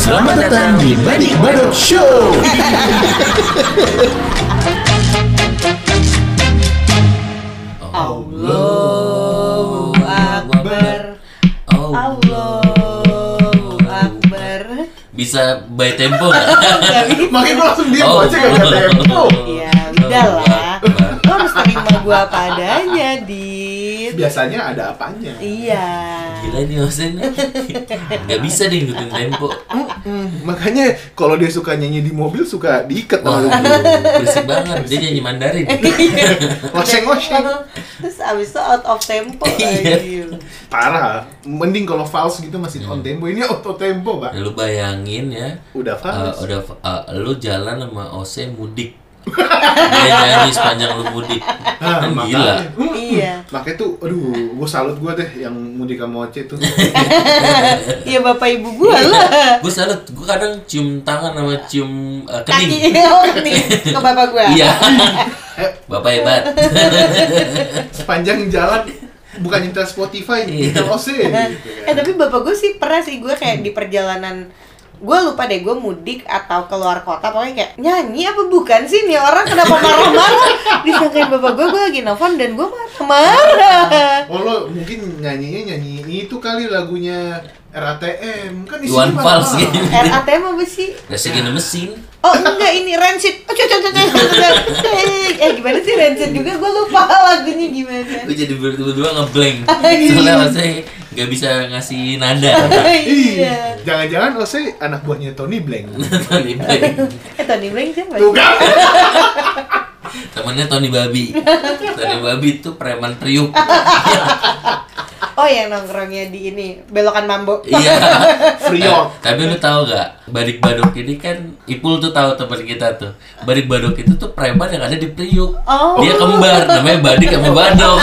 Selamat datang di Badik Badok Show. Allahu Akbar Oh. Allahu Akbar Bisa by tempo nggak? Gak Makin gue langsung diem Oh. aja gak ada tempo. Ya udah lah Lo harus terima gue apa adanya Dit Biasanya ada apanya. Iya Gila nih Osen Gak bisa deh ngikutin tempo makanya kalau dia suka nyanyi di mobil suka diikat Wah, berisik banget Dia nyanyi Mandarin Oseng-oseng. Terus abis itu out of tempo Iya. lagi Parah. Mending kalau false gitu masih on tempo. Ini auto tempo, Pak. Lu bayangin ya Udah eh, false. Udah eh, Lu jalan sama Ose mudik Dia nyanyi sepanjang lu mudik. Ah, Kan gila. Makanya. Mm, Iya. Makanya tuh, aduh, gue salut gue deh yang mudik sama Oce tuh. Iya bapak ibu gue lah. Gue salut. Gue kadang cium tangan sama cium eh, kening. Kaki oh, nih ke bapak gue Iya. Bapak hebat. Sepanjang jalan bukan nyetel Spotify, Iya. nyetel Oce. gitu kan. Eh tapi bapak gue sih pernah sih gue kayak di perjalanan gue lupa deh gue mudik atau keluar kota pokoknya kayak nyanyi apa bukan sih nih orang? Kenapa marah-marah? Disangkain bapak gue gue lagi nelfon dan gue marah-marah. Oh lo mungkin nyanyinya nyanyi itu kali lagunya RATM kan isinya Fals marah-marah. gitu RATM apa sih? Resigen mesin. Oh enggak ini Rancid. Oh cocok cocok eh gimana sih Rancid juga? Gue lupa lagunya gimana. Gue jadi berdua ngeblank. Iya. Soalnya maksudnya gak bisa ngasih nada. Iya. Jangan-jangan Oce anak buahnya Tony Blank. Tony Blank. Eh Tony Blank siapa? Tuh kan? Temennya Tony Babi. Tony Babi itu preman priuk. Oh yang nongkrongnya di ini belokan Mambo. Iya. Friok. Tapi lu tahu gak Badik Badok ini kan Ipul tuh tahu teman kita tuh. Badik Badok itu tuh preman yang ada di Priuk. Oh. Dia kembar Namanya Badik sama Badok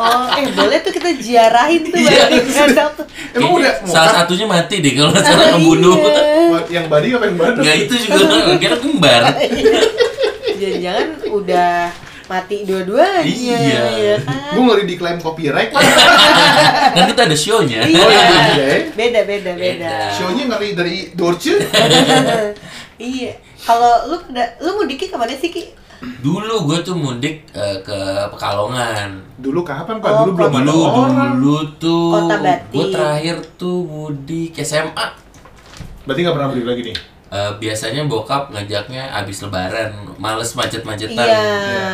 Oh, eh boleh tuh kita ziarahin tuh Iya. Badok. Emang udah Salah satunya mati deh Kalau nggak salah Iya. ngebunuh yang badi apa yang badut? Nggak itu juga Kira kembar Jangan-jangan udah mati dua-duanya. Iya. ya kan? Gue ngeri diklaim copyright. Kan kita ada show-nya Iya. Oh, iya, iya, ya. Beda beda beda. Beda. Show-nya ngeri dari Dorce. iya. Kalau lu lu mudiknya ke mana sih Ki? Dulu gue tuh mudik eh, ke Pekalongan Dulu kapan Pak? Oh, Dulu belum ada Dulu, orang. dulu tuh. Gue terakhir tuh mudik SMA Berarti nggak pernah mudik lagi nih? Eh, Biasanya bokap ngajaknya abis lebaran Males macet-macetan Iya.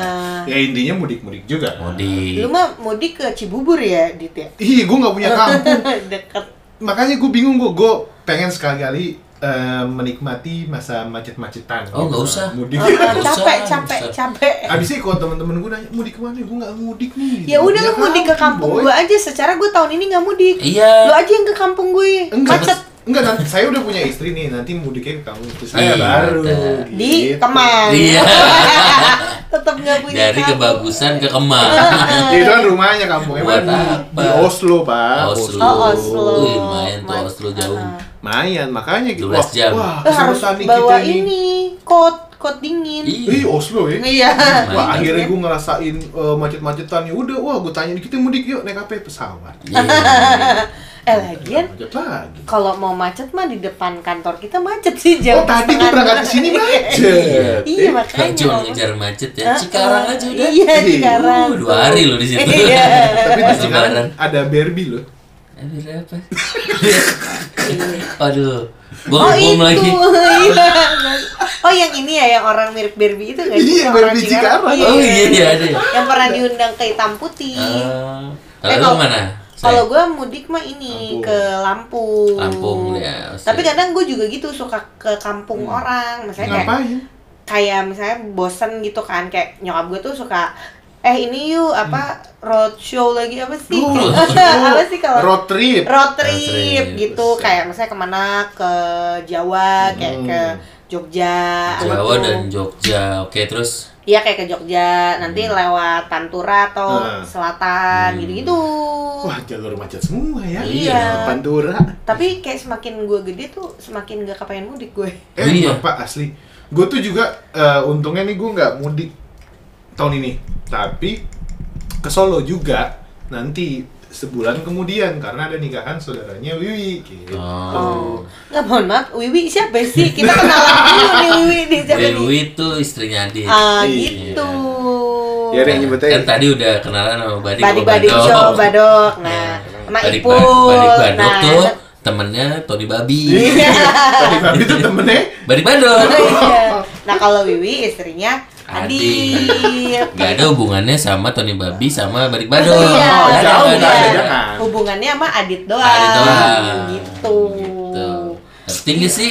Ya intinya mudik-mudik juga. Mudik Lu mah mudik ke Cibubur ya, Dit ya? Ih, gue nggak punya kampung. Deket. Makanya gue bingung gue. Gue pengen sekali-kali eh, menikmati masa macet-macetan. Oh, nggak usah. Mudik. Oh, usah, capek, capek, capek. Abis itu kalau temen-temen gue nanya mudik ke mana? Gue nggak mudik nih. Ya udah lu mudik ke kampung gua aja. Secara gue tahun ini nggak mudik. Iya Lu aja yang ke kampung gue. Enggak, Macet. enggak nanti saya udah punya istri nih, nanti mudiknya ke kamu. Terus saya Iya, baru. udah. Di gitu. Kemang. Iya Tetap nggak punya Dari kampung. kebagusan ke Kemang itu kan rumahnya kampungnya Buat Pak, di, apa? di Oslo, Pak. Oslo. Oh, Oslo. Lumayan tuh Oslo jauh. Mayan, makanya gitu. 12 jam. Wah, Lu harus bawa kita nih. ini coat coat dingin. Ih, Ih, Oslo ya. Iya. Wah, Main. akhirnya gue ngerasain eh, macet-macetan ya udah, wah gue tanya kita mudik yuk naik apa pesawat. iya. Eh lagian lagi. kalau mau macet mah di depan kantor kita macet sih jam Oh, tadi gue berangkat ke sini macet. Iya Eh, makanya. Cuma ngejar macet ya. Cikarang aja udah. Iya, Ih, Cikarang. Uh, dua hari loh di situ. Iya. Tapi di lebaran. ada Barbie loh. Aduh, apa? Aduh. Gua Oh itu, lagi. iya. Oh yang ini ya, yang orang mirip Barbie itu nggak sih? Iya, Barbie Cikarang. Oh iya iya ada. ya. Yang pernah diundang ke hitam putih. Ah, Eh, Kalau mana? Kalau gue mudik mah ini Lampung. ke Lampung. Lampung ya. Tapi kadang gue juga gitu suka ke kampung Hmm. orang, misalnya kayak Ngapain? kayak misalnya bosen gitu kan, kayak nyokap gue tuh suka eh ini yuk apa road show lagi apa sih? Apa sih kalau road trip. road trip, Road trip, gitu buset. kayak misalnya ke mana ke Jawa kayak Hmm. ke Jogja Jawa gitu. dan Jogja. Oke, terus iya kayak ke Jogja nanti lewat Pantura atau Hmm. selatan Hmm. gitu-gitu Wah, jalur macet semua ya. Iya. Pantura. tapi kayak semakin gue gede tuh semakin gak kepengen mudik gue Eh, Iya. Bapak asli. Gue tuh juga eh, untungnya nih gue nggak mudik tahun ini, tapi ke Solo juga nanti sebulan kemudian karena ada nikahan saudaranya Wiwi gitu. Oh. Nggak mohon maaf, Wiwi siapa sih? Kita kenalan dulu nih Wiwi nih siapa nih? Dewi itu istrinya Adit. Ah Iya. gitu. Ya, ada yang nyebutnya Kan tadi udah kenalan sama Badik Badik sama Badik Badok. Show Badok. Nah, sama Badik, Ipul. Ba- Badik Badok Nah, tuh temennya Tony Babi. Iya. Tadi Babi itu temennya Badik Badok. Iya. Nah kalau Wiwi istrinya Adit. Adit. Gak ada hubungannya sama Tony Babi sama Badik Badok. Iya. Oh, jauh, ada. ada, jangan. Hubungannya sama Adit doang. Adit doang. Gitu. Tinggi sih.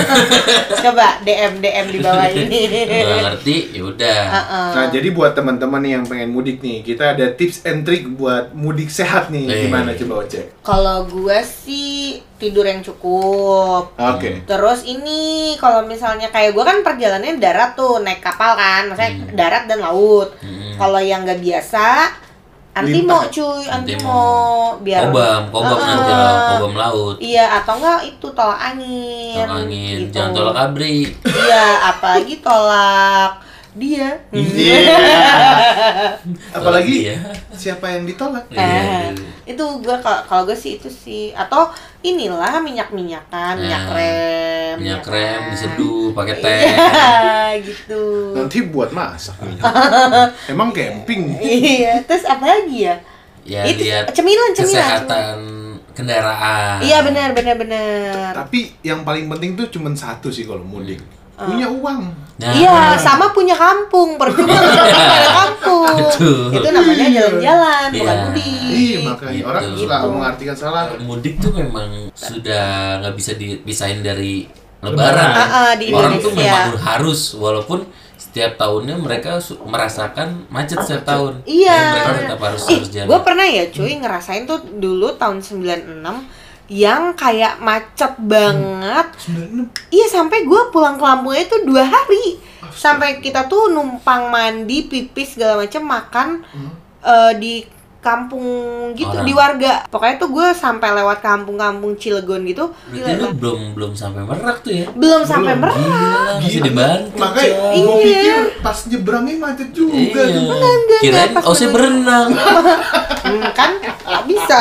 Coba DM DM di bawah ini. Nggak ngerti, ya udah. Heeh. Nah, jadi buat teman-teman nih yang pengen mudik nih, kita ada tips and trick buat mudik sehat nih. Eh. Gimana coba Oce? Kalau gue sih tidur yang cukup. Oke. Terus ini kalau misalnya kayak gue kan perjalanannya darat tuh naik kapal kan, maksudnya darat dan laut. Hmm. Kalau yang nggak biasa antimo Lintas. cuy, Antimo. antimo biar Kobam, kobam nanti lah, kobam laut. Iya atau enggak itu tolak angin. Tolak angin, gitu. jangan tolak abri. Iya, apalagi tolak dia. Iya. Apalagi Iya. siapa yang ditolak? Eh, Iya. itu gue kalau gue sih itu sih atau inilah minyak minyakan minyak Nah, krem Minyak ya krem kan? diseduh pakai teh. iya gitu Nanti buat masak minyak. Emang camping. iya terus apa lagi ya Ya itu lihat cemilan cemilan kesehatan kendaraan. iya benar benar benar Tapi yang paling penting tuh cuma satu sih kalau mudik. Punya uang. Nah, Iya, sama punya kampung. Percuma ada kampung. Betul. Itu namanya jalan-jalan, bukan Iya. mudik. Iya, makanya Gitu. orang suka Gitu. mengartikan salah. mudik tuh memang sudah nggak bisa dipisahin dari Lebaran. Ah, ah, di Orang tuh Indonesia. memang harus walaupun setiap tahunnya mereka merasakan macet setiap tahun. Iya. Dan mereka tetap harus Ih, harus jalan. gue pernah ya cuy ngerasain tuh dulu tahun 96 yang kayak macet banget. Iya sampai gue pulang ke Lampungnya itu dua hari. Sampai kita tuh numpang mandi, pipis segala macam, makan eh, di kampung gitu, Orang. di warga. Pokoknya tuh gue sampai lewat kampung-kampung Cilegon gitu. Berarti Gila, lu belum belum sampai merak tuh ya? belum sampai Belum. merak. Gila, masih Gila. dibantu. Makanya gue Iya. pikir pas nyebrangnya macet juga Iya. tuh. Kirain pas oh saya berenang. Hmm, kan nggak bisa.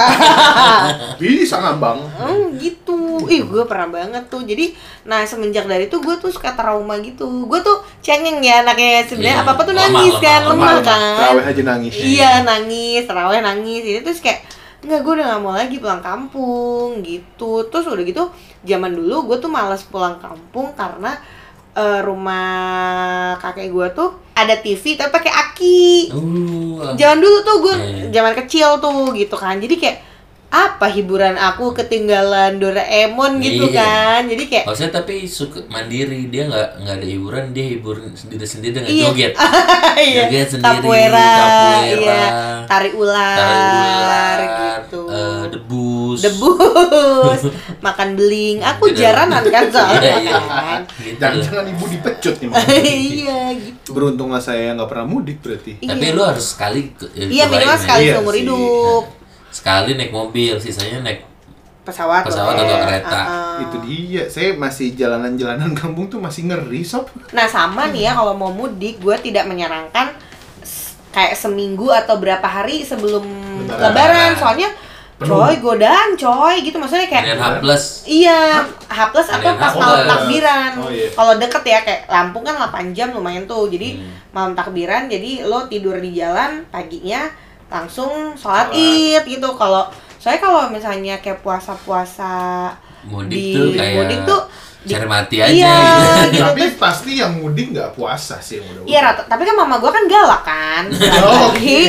Bisa ngabang. Hmm, gitu. Ih, gue pernah banget tuh. Jadi, nah semenjak dari itu gue tuh suka trauma gitu. Gue tuh cengeng ya anaknya sebenarnya Iya. apa apa tuh Lemah, nangis lemah, kan, lemah, lemah, lemah. kan. Terawih aja nangis. Iya nangis, terawih nangis. Itu terus kayak Enggak, gue udah gak mau lagi pulang kampung gitu Terus udah gitu, zaman dulu gue tuh malas pulang kampung karena eh, rumah kakek gue tuh ada TV tapi pakai aki Uh, Zaman dulu tuh gue Iya. zaman kecil tuh gitu kan. Jadi kayak apa hiburan aku ketinggalan Doraemon gitu Iya. kan. Jadi kayak Oh, saya tapi suka mandiri, dia nggak nggak ada hiburan, dia hibur sendiri sendiri dengan Iya. joget. iya, Joget sendiri, capoeira, capoeira, iya, tari ular, tarik ular, gitu. eh, debus, Debus, makan beling. Aku jaranan kan soalnya Iya, iya. kan. Gitu. Jangan-jangan ibu dipecut nih. Iya gitu. Beruntunglah saya nggak pernah mudik berarti. Tapi Iya. lu harus sekali eh, Iya minimal ya. sekali Iya seumur hidup. Sekali naik mobil, sisanya naik Pesawat, Pesawat atau kereta. Uh-uh. Itu dia. Saya masih jalanan-jalanan kampung tuh masih ngeri sob. Nah sama nih ya kalau mau mudik gue tidak menyarankan kayak seminggu atau berapa hari sebelum Lebaran. lebaran, soalnya coy godaan coy gitu maksudnya kayak H plus. iya H plus atau pas H malam takbiran Oh, iya. kalau deket ya kayak Lampung kan 8 jam lumayan tuh jadi Hmm. malam takbiran jadi lo tidur di jalan paginya langsung sholat id gitu kalau saya kalau misalnya kayak puasa-puasa Mudik di tuh kayak mudik tuh di- cari mati aja Iya. gitu. gitu. Tapi pasti yang mudik nggak puasa sih yang udah. Iya rata, tapi kan mama gue kan galak kan. Oh, oke.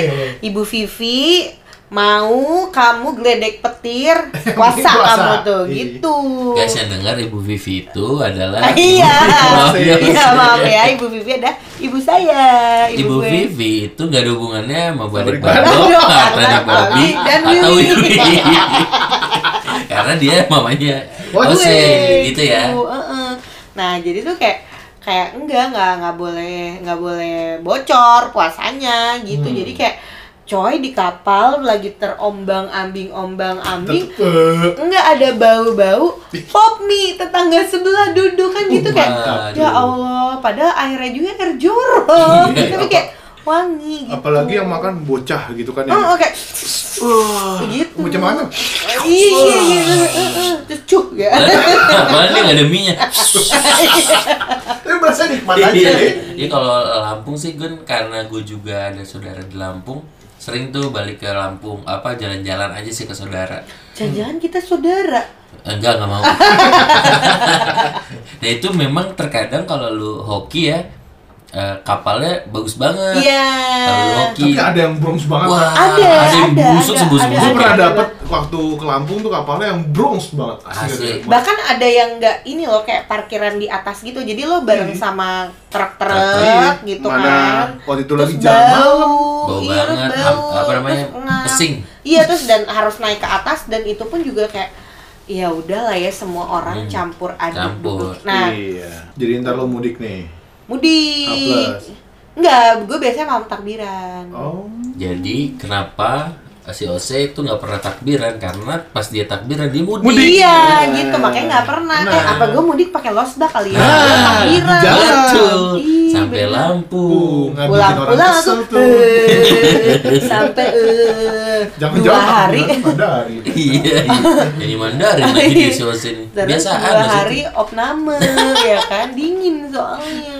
Ibu Vivi mau kamu geledek petir puasa, kamu tuh Iya. gitu. Guys yang dengar Ibu Vivi itu adalah Ah, iya, Maaf ya. iya maaf ya Ibu Vivi ada ibu saya, Ibu gue. Vivi itu gak ada hubungannya sama Badik Badok, Badok, atau anak atau. Karena dia mamanya Ose, gitu ya. heeh. Nah jadi tuh kayak kayak enggak enggak enggak boleh enggak boleh bocor puasanya gitu. Hmm. Jadi kayak coy di kapal lagi terombang ambing ombang ambing Tetep. enggak ada bau-bau pop mie tetangga sebelah duduk kan gitu kayak Waduh. ya Allah padahal airnya juga air jorok Iya. tapi kayak wangi gitu. Apalagi yang makan bocah gitu kan yang Oh, oke. Wah, Gitu. Macam mana? Iya, iya, iya. eh, eh, Terus cuk ya. Apalagi nggak ada minyak. Tapi berasa nikmat aja Iya. Iya kalau Lampung sih Gun karena gue juga ada saudara di Lampung sering tuh balik ke Lampung apa jalan-jalan aja sih ke saudara Jangan-jangan kita saudara. enggak nggak mau nah itu memang terkadang kalau lu hoki ya eh, kapalnya bagus banget Iya. hoki Tapi ada yang bronze banget. wah kan? Ada, yang ada, busuk ada, sebus ada, Gue busuk pernah ada. dapet waktu ke Lampung tuh kapalnya yang bronze banget. Asli. Bahkan ada yang nggak ini loh kayak parkiran di atas gitu. Jadi lo bareng Iya. sama truk-truk Iya. gitu Mana kan. waktu itu Terus lagi jalan malam. Bau iya, terus banget, bau, apa namanya, pesing. Iya terus dan harus naik ke atas dan itu pun juga kayak ya udahlah ya semua orang Hmm, campur aduk campur. duduk. Nah, Iya. Jadi ntar lo mudik nih. Mudik. Enggak, gue biasanya malam takbiran. Oh. jadi kenapa si Ose itu nggak pernah takbiran karena pas dia takbiran dia mudik, Mudik. Iya, gitu makanya nggak pernah. Eh, Nah. apa gue mudik pakai losbak kali ya? Nah, takbiran. jalan. betul Iya, sampai bener. Lampung orang Pulang-pulang kesel aku tuh. eh, sampai eh, dua Jangan-jangan hari. Pada hari. iya jadi Mandarin lagi di si Ose ini biasaan dua hari opname ya kan dingin soalnya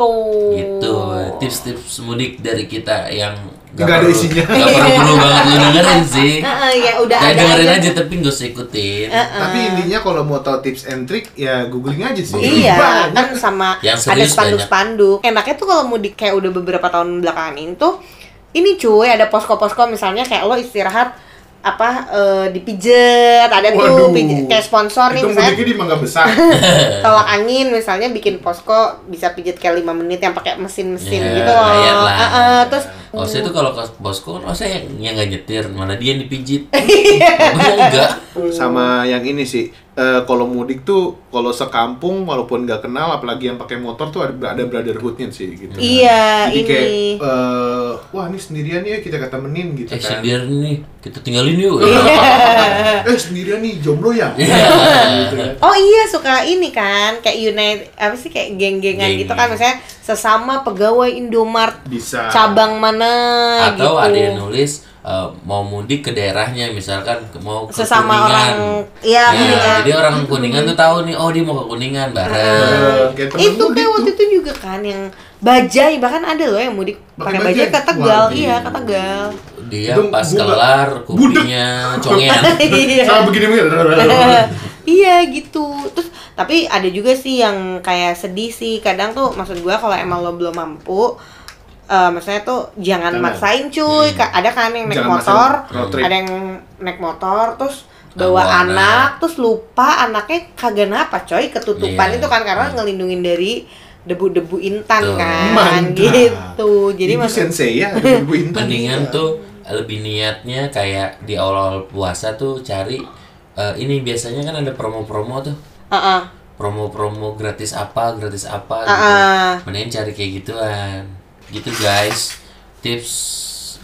gitu. gitu tips-tips mudik dari kita yang Nggak ada perlu- isinya. nggak perlu perlu banget lu dengerin sih Heeh, ya udah Kayak ada dengerin aja. aja tapi gak usah ikutin Tapi intinya kalau mau tahu tips and trick ya googling aja sih. Iya, Banyak. kan sama Yang ada spanduk-spanduk. Enaknya tuh kalau mudik kayak udah beberapa tahun belakangan ini tuh ini cuy ada posko-posko misalnya kayak lo istirahat apa eh, dipijet ada Waduh. tuh pijet, kayak sponsor nih Itu misalnya di Mangga Besar. tolak angin misalnya bikin posko bisa pijet kayak lima menit yang pakai mesin-mesin Ya, gitu loh. lah. Heeh, terus Ose itu kalau ke bosku kan Ose yang yang nggak nyetir malah dia yang dipijit Iya. Enggak Sama yang ini sih. eh, kalau mudik tuh kalau sekampung walaupun nggak kenal apalagi yang pakai motor tuh ada ada brotherhoodnya sih gitu. Iya, Jadi kayak ini. eh, wah ini sendirian ya kita temenin gitu eh kan. sendiri nih kita tinggalin yuk eh sendirian nih jomblo ya. Iya. gitu kan. Oh iya suka ini kan kayak unite apa sih kayak geng-gengan Geng. gitu kan misalnya sesama pegawai Indomart Bisa. cabang mana gitu. atau ada yang nulis eh, mau mudik ke daerahnya misalkan ke- mau ke Sesama Kuningan. orang- iya, Ya, Kuningan. jadi orang kuningan tuh tahu nih oh dia mau ke kuningan bareng kayak temen itu kayak tuh. waktu itu juga kan yang bajai bahkan ada loh yang mudik Pakai bajai bajai? ke Tegal iya ke Tegal dia Itu pas bunga. kelar kupinya congean iya Sama begini begini. iya gitu terus tapi ada juga sih yang kayak sedih sih kadang tuh maksud gua kalau emang lo belum mampu eh maksudnya tuh jangan Jangan. maksain cuy Ka- ada kan yang naik Jangan motor ada yang naik motor terus Bawa anak. anak. terus lupa anaknya kagak napa coy ketutupan Iya. itu kan karena ngelindungin dari debu-debu intan Tuh. kan Mantap. gitu jadi Ibu maksud sensei ya, ada ibu intan. mendingan tuh lebih niatnya kayak di awal puasa tuh cari eh, ini biasanya kan ada promo-promo tuh Heeh. promo-promo gratis apa gratis apa gitu Heeh. mendingan cari kayak gituan gitu guys tips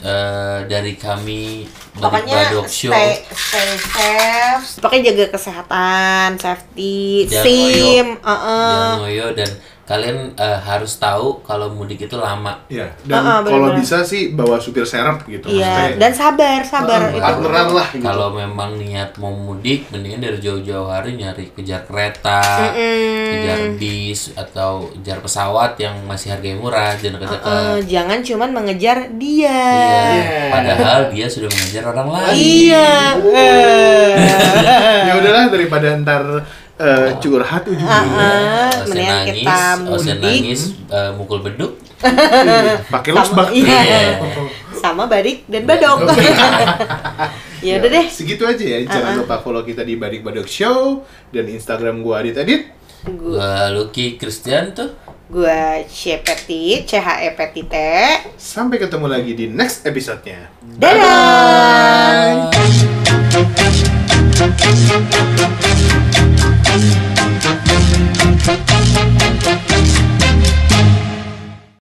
eh, dari kami pokoknya Badok Show stay stay safe pokoknya jaga kesehatan safety sim ngoyo. heeh. jangan ngoyo dan kalian eh, harus tahu kalau mudik itu lama. Ya, dan Ah, ah, kalau bisa sih bawa supir serap gitu. iya Maksudnya, dan sabar sabar ah, itu. partneran lah gitu. kalau memang niat mau mudik mendingan dari jauh-jauh hari nyari kejar kereta Mm-mm. kejar bis atau kejar pesawat yang masih harganya murah jangan deket-deket Eh, jangan cuman mengejar dia. Iya, padahal dia sudah mengejar orang lain. Iya. Eh. ya udahlah daripada ntar uh, curhat ujung-ujungnya. Uh, uh, mendingan kita mudik. nangis, uh, mukul beduk. Iya, pakai losbak. Iya. Yeah. Sama badik dan badok. ya udah ya, deh. Segitu aja ya. Jangan uh -huh. lupa follow kita di badik Badok Show dan Instagram gua Adit Adit. Gua Lucky Christian tuh. Gua Cepeti C H E P T T. Sampai ketemu lagi di next episode-nya. Dadah. -bye.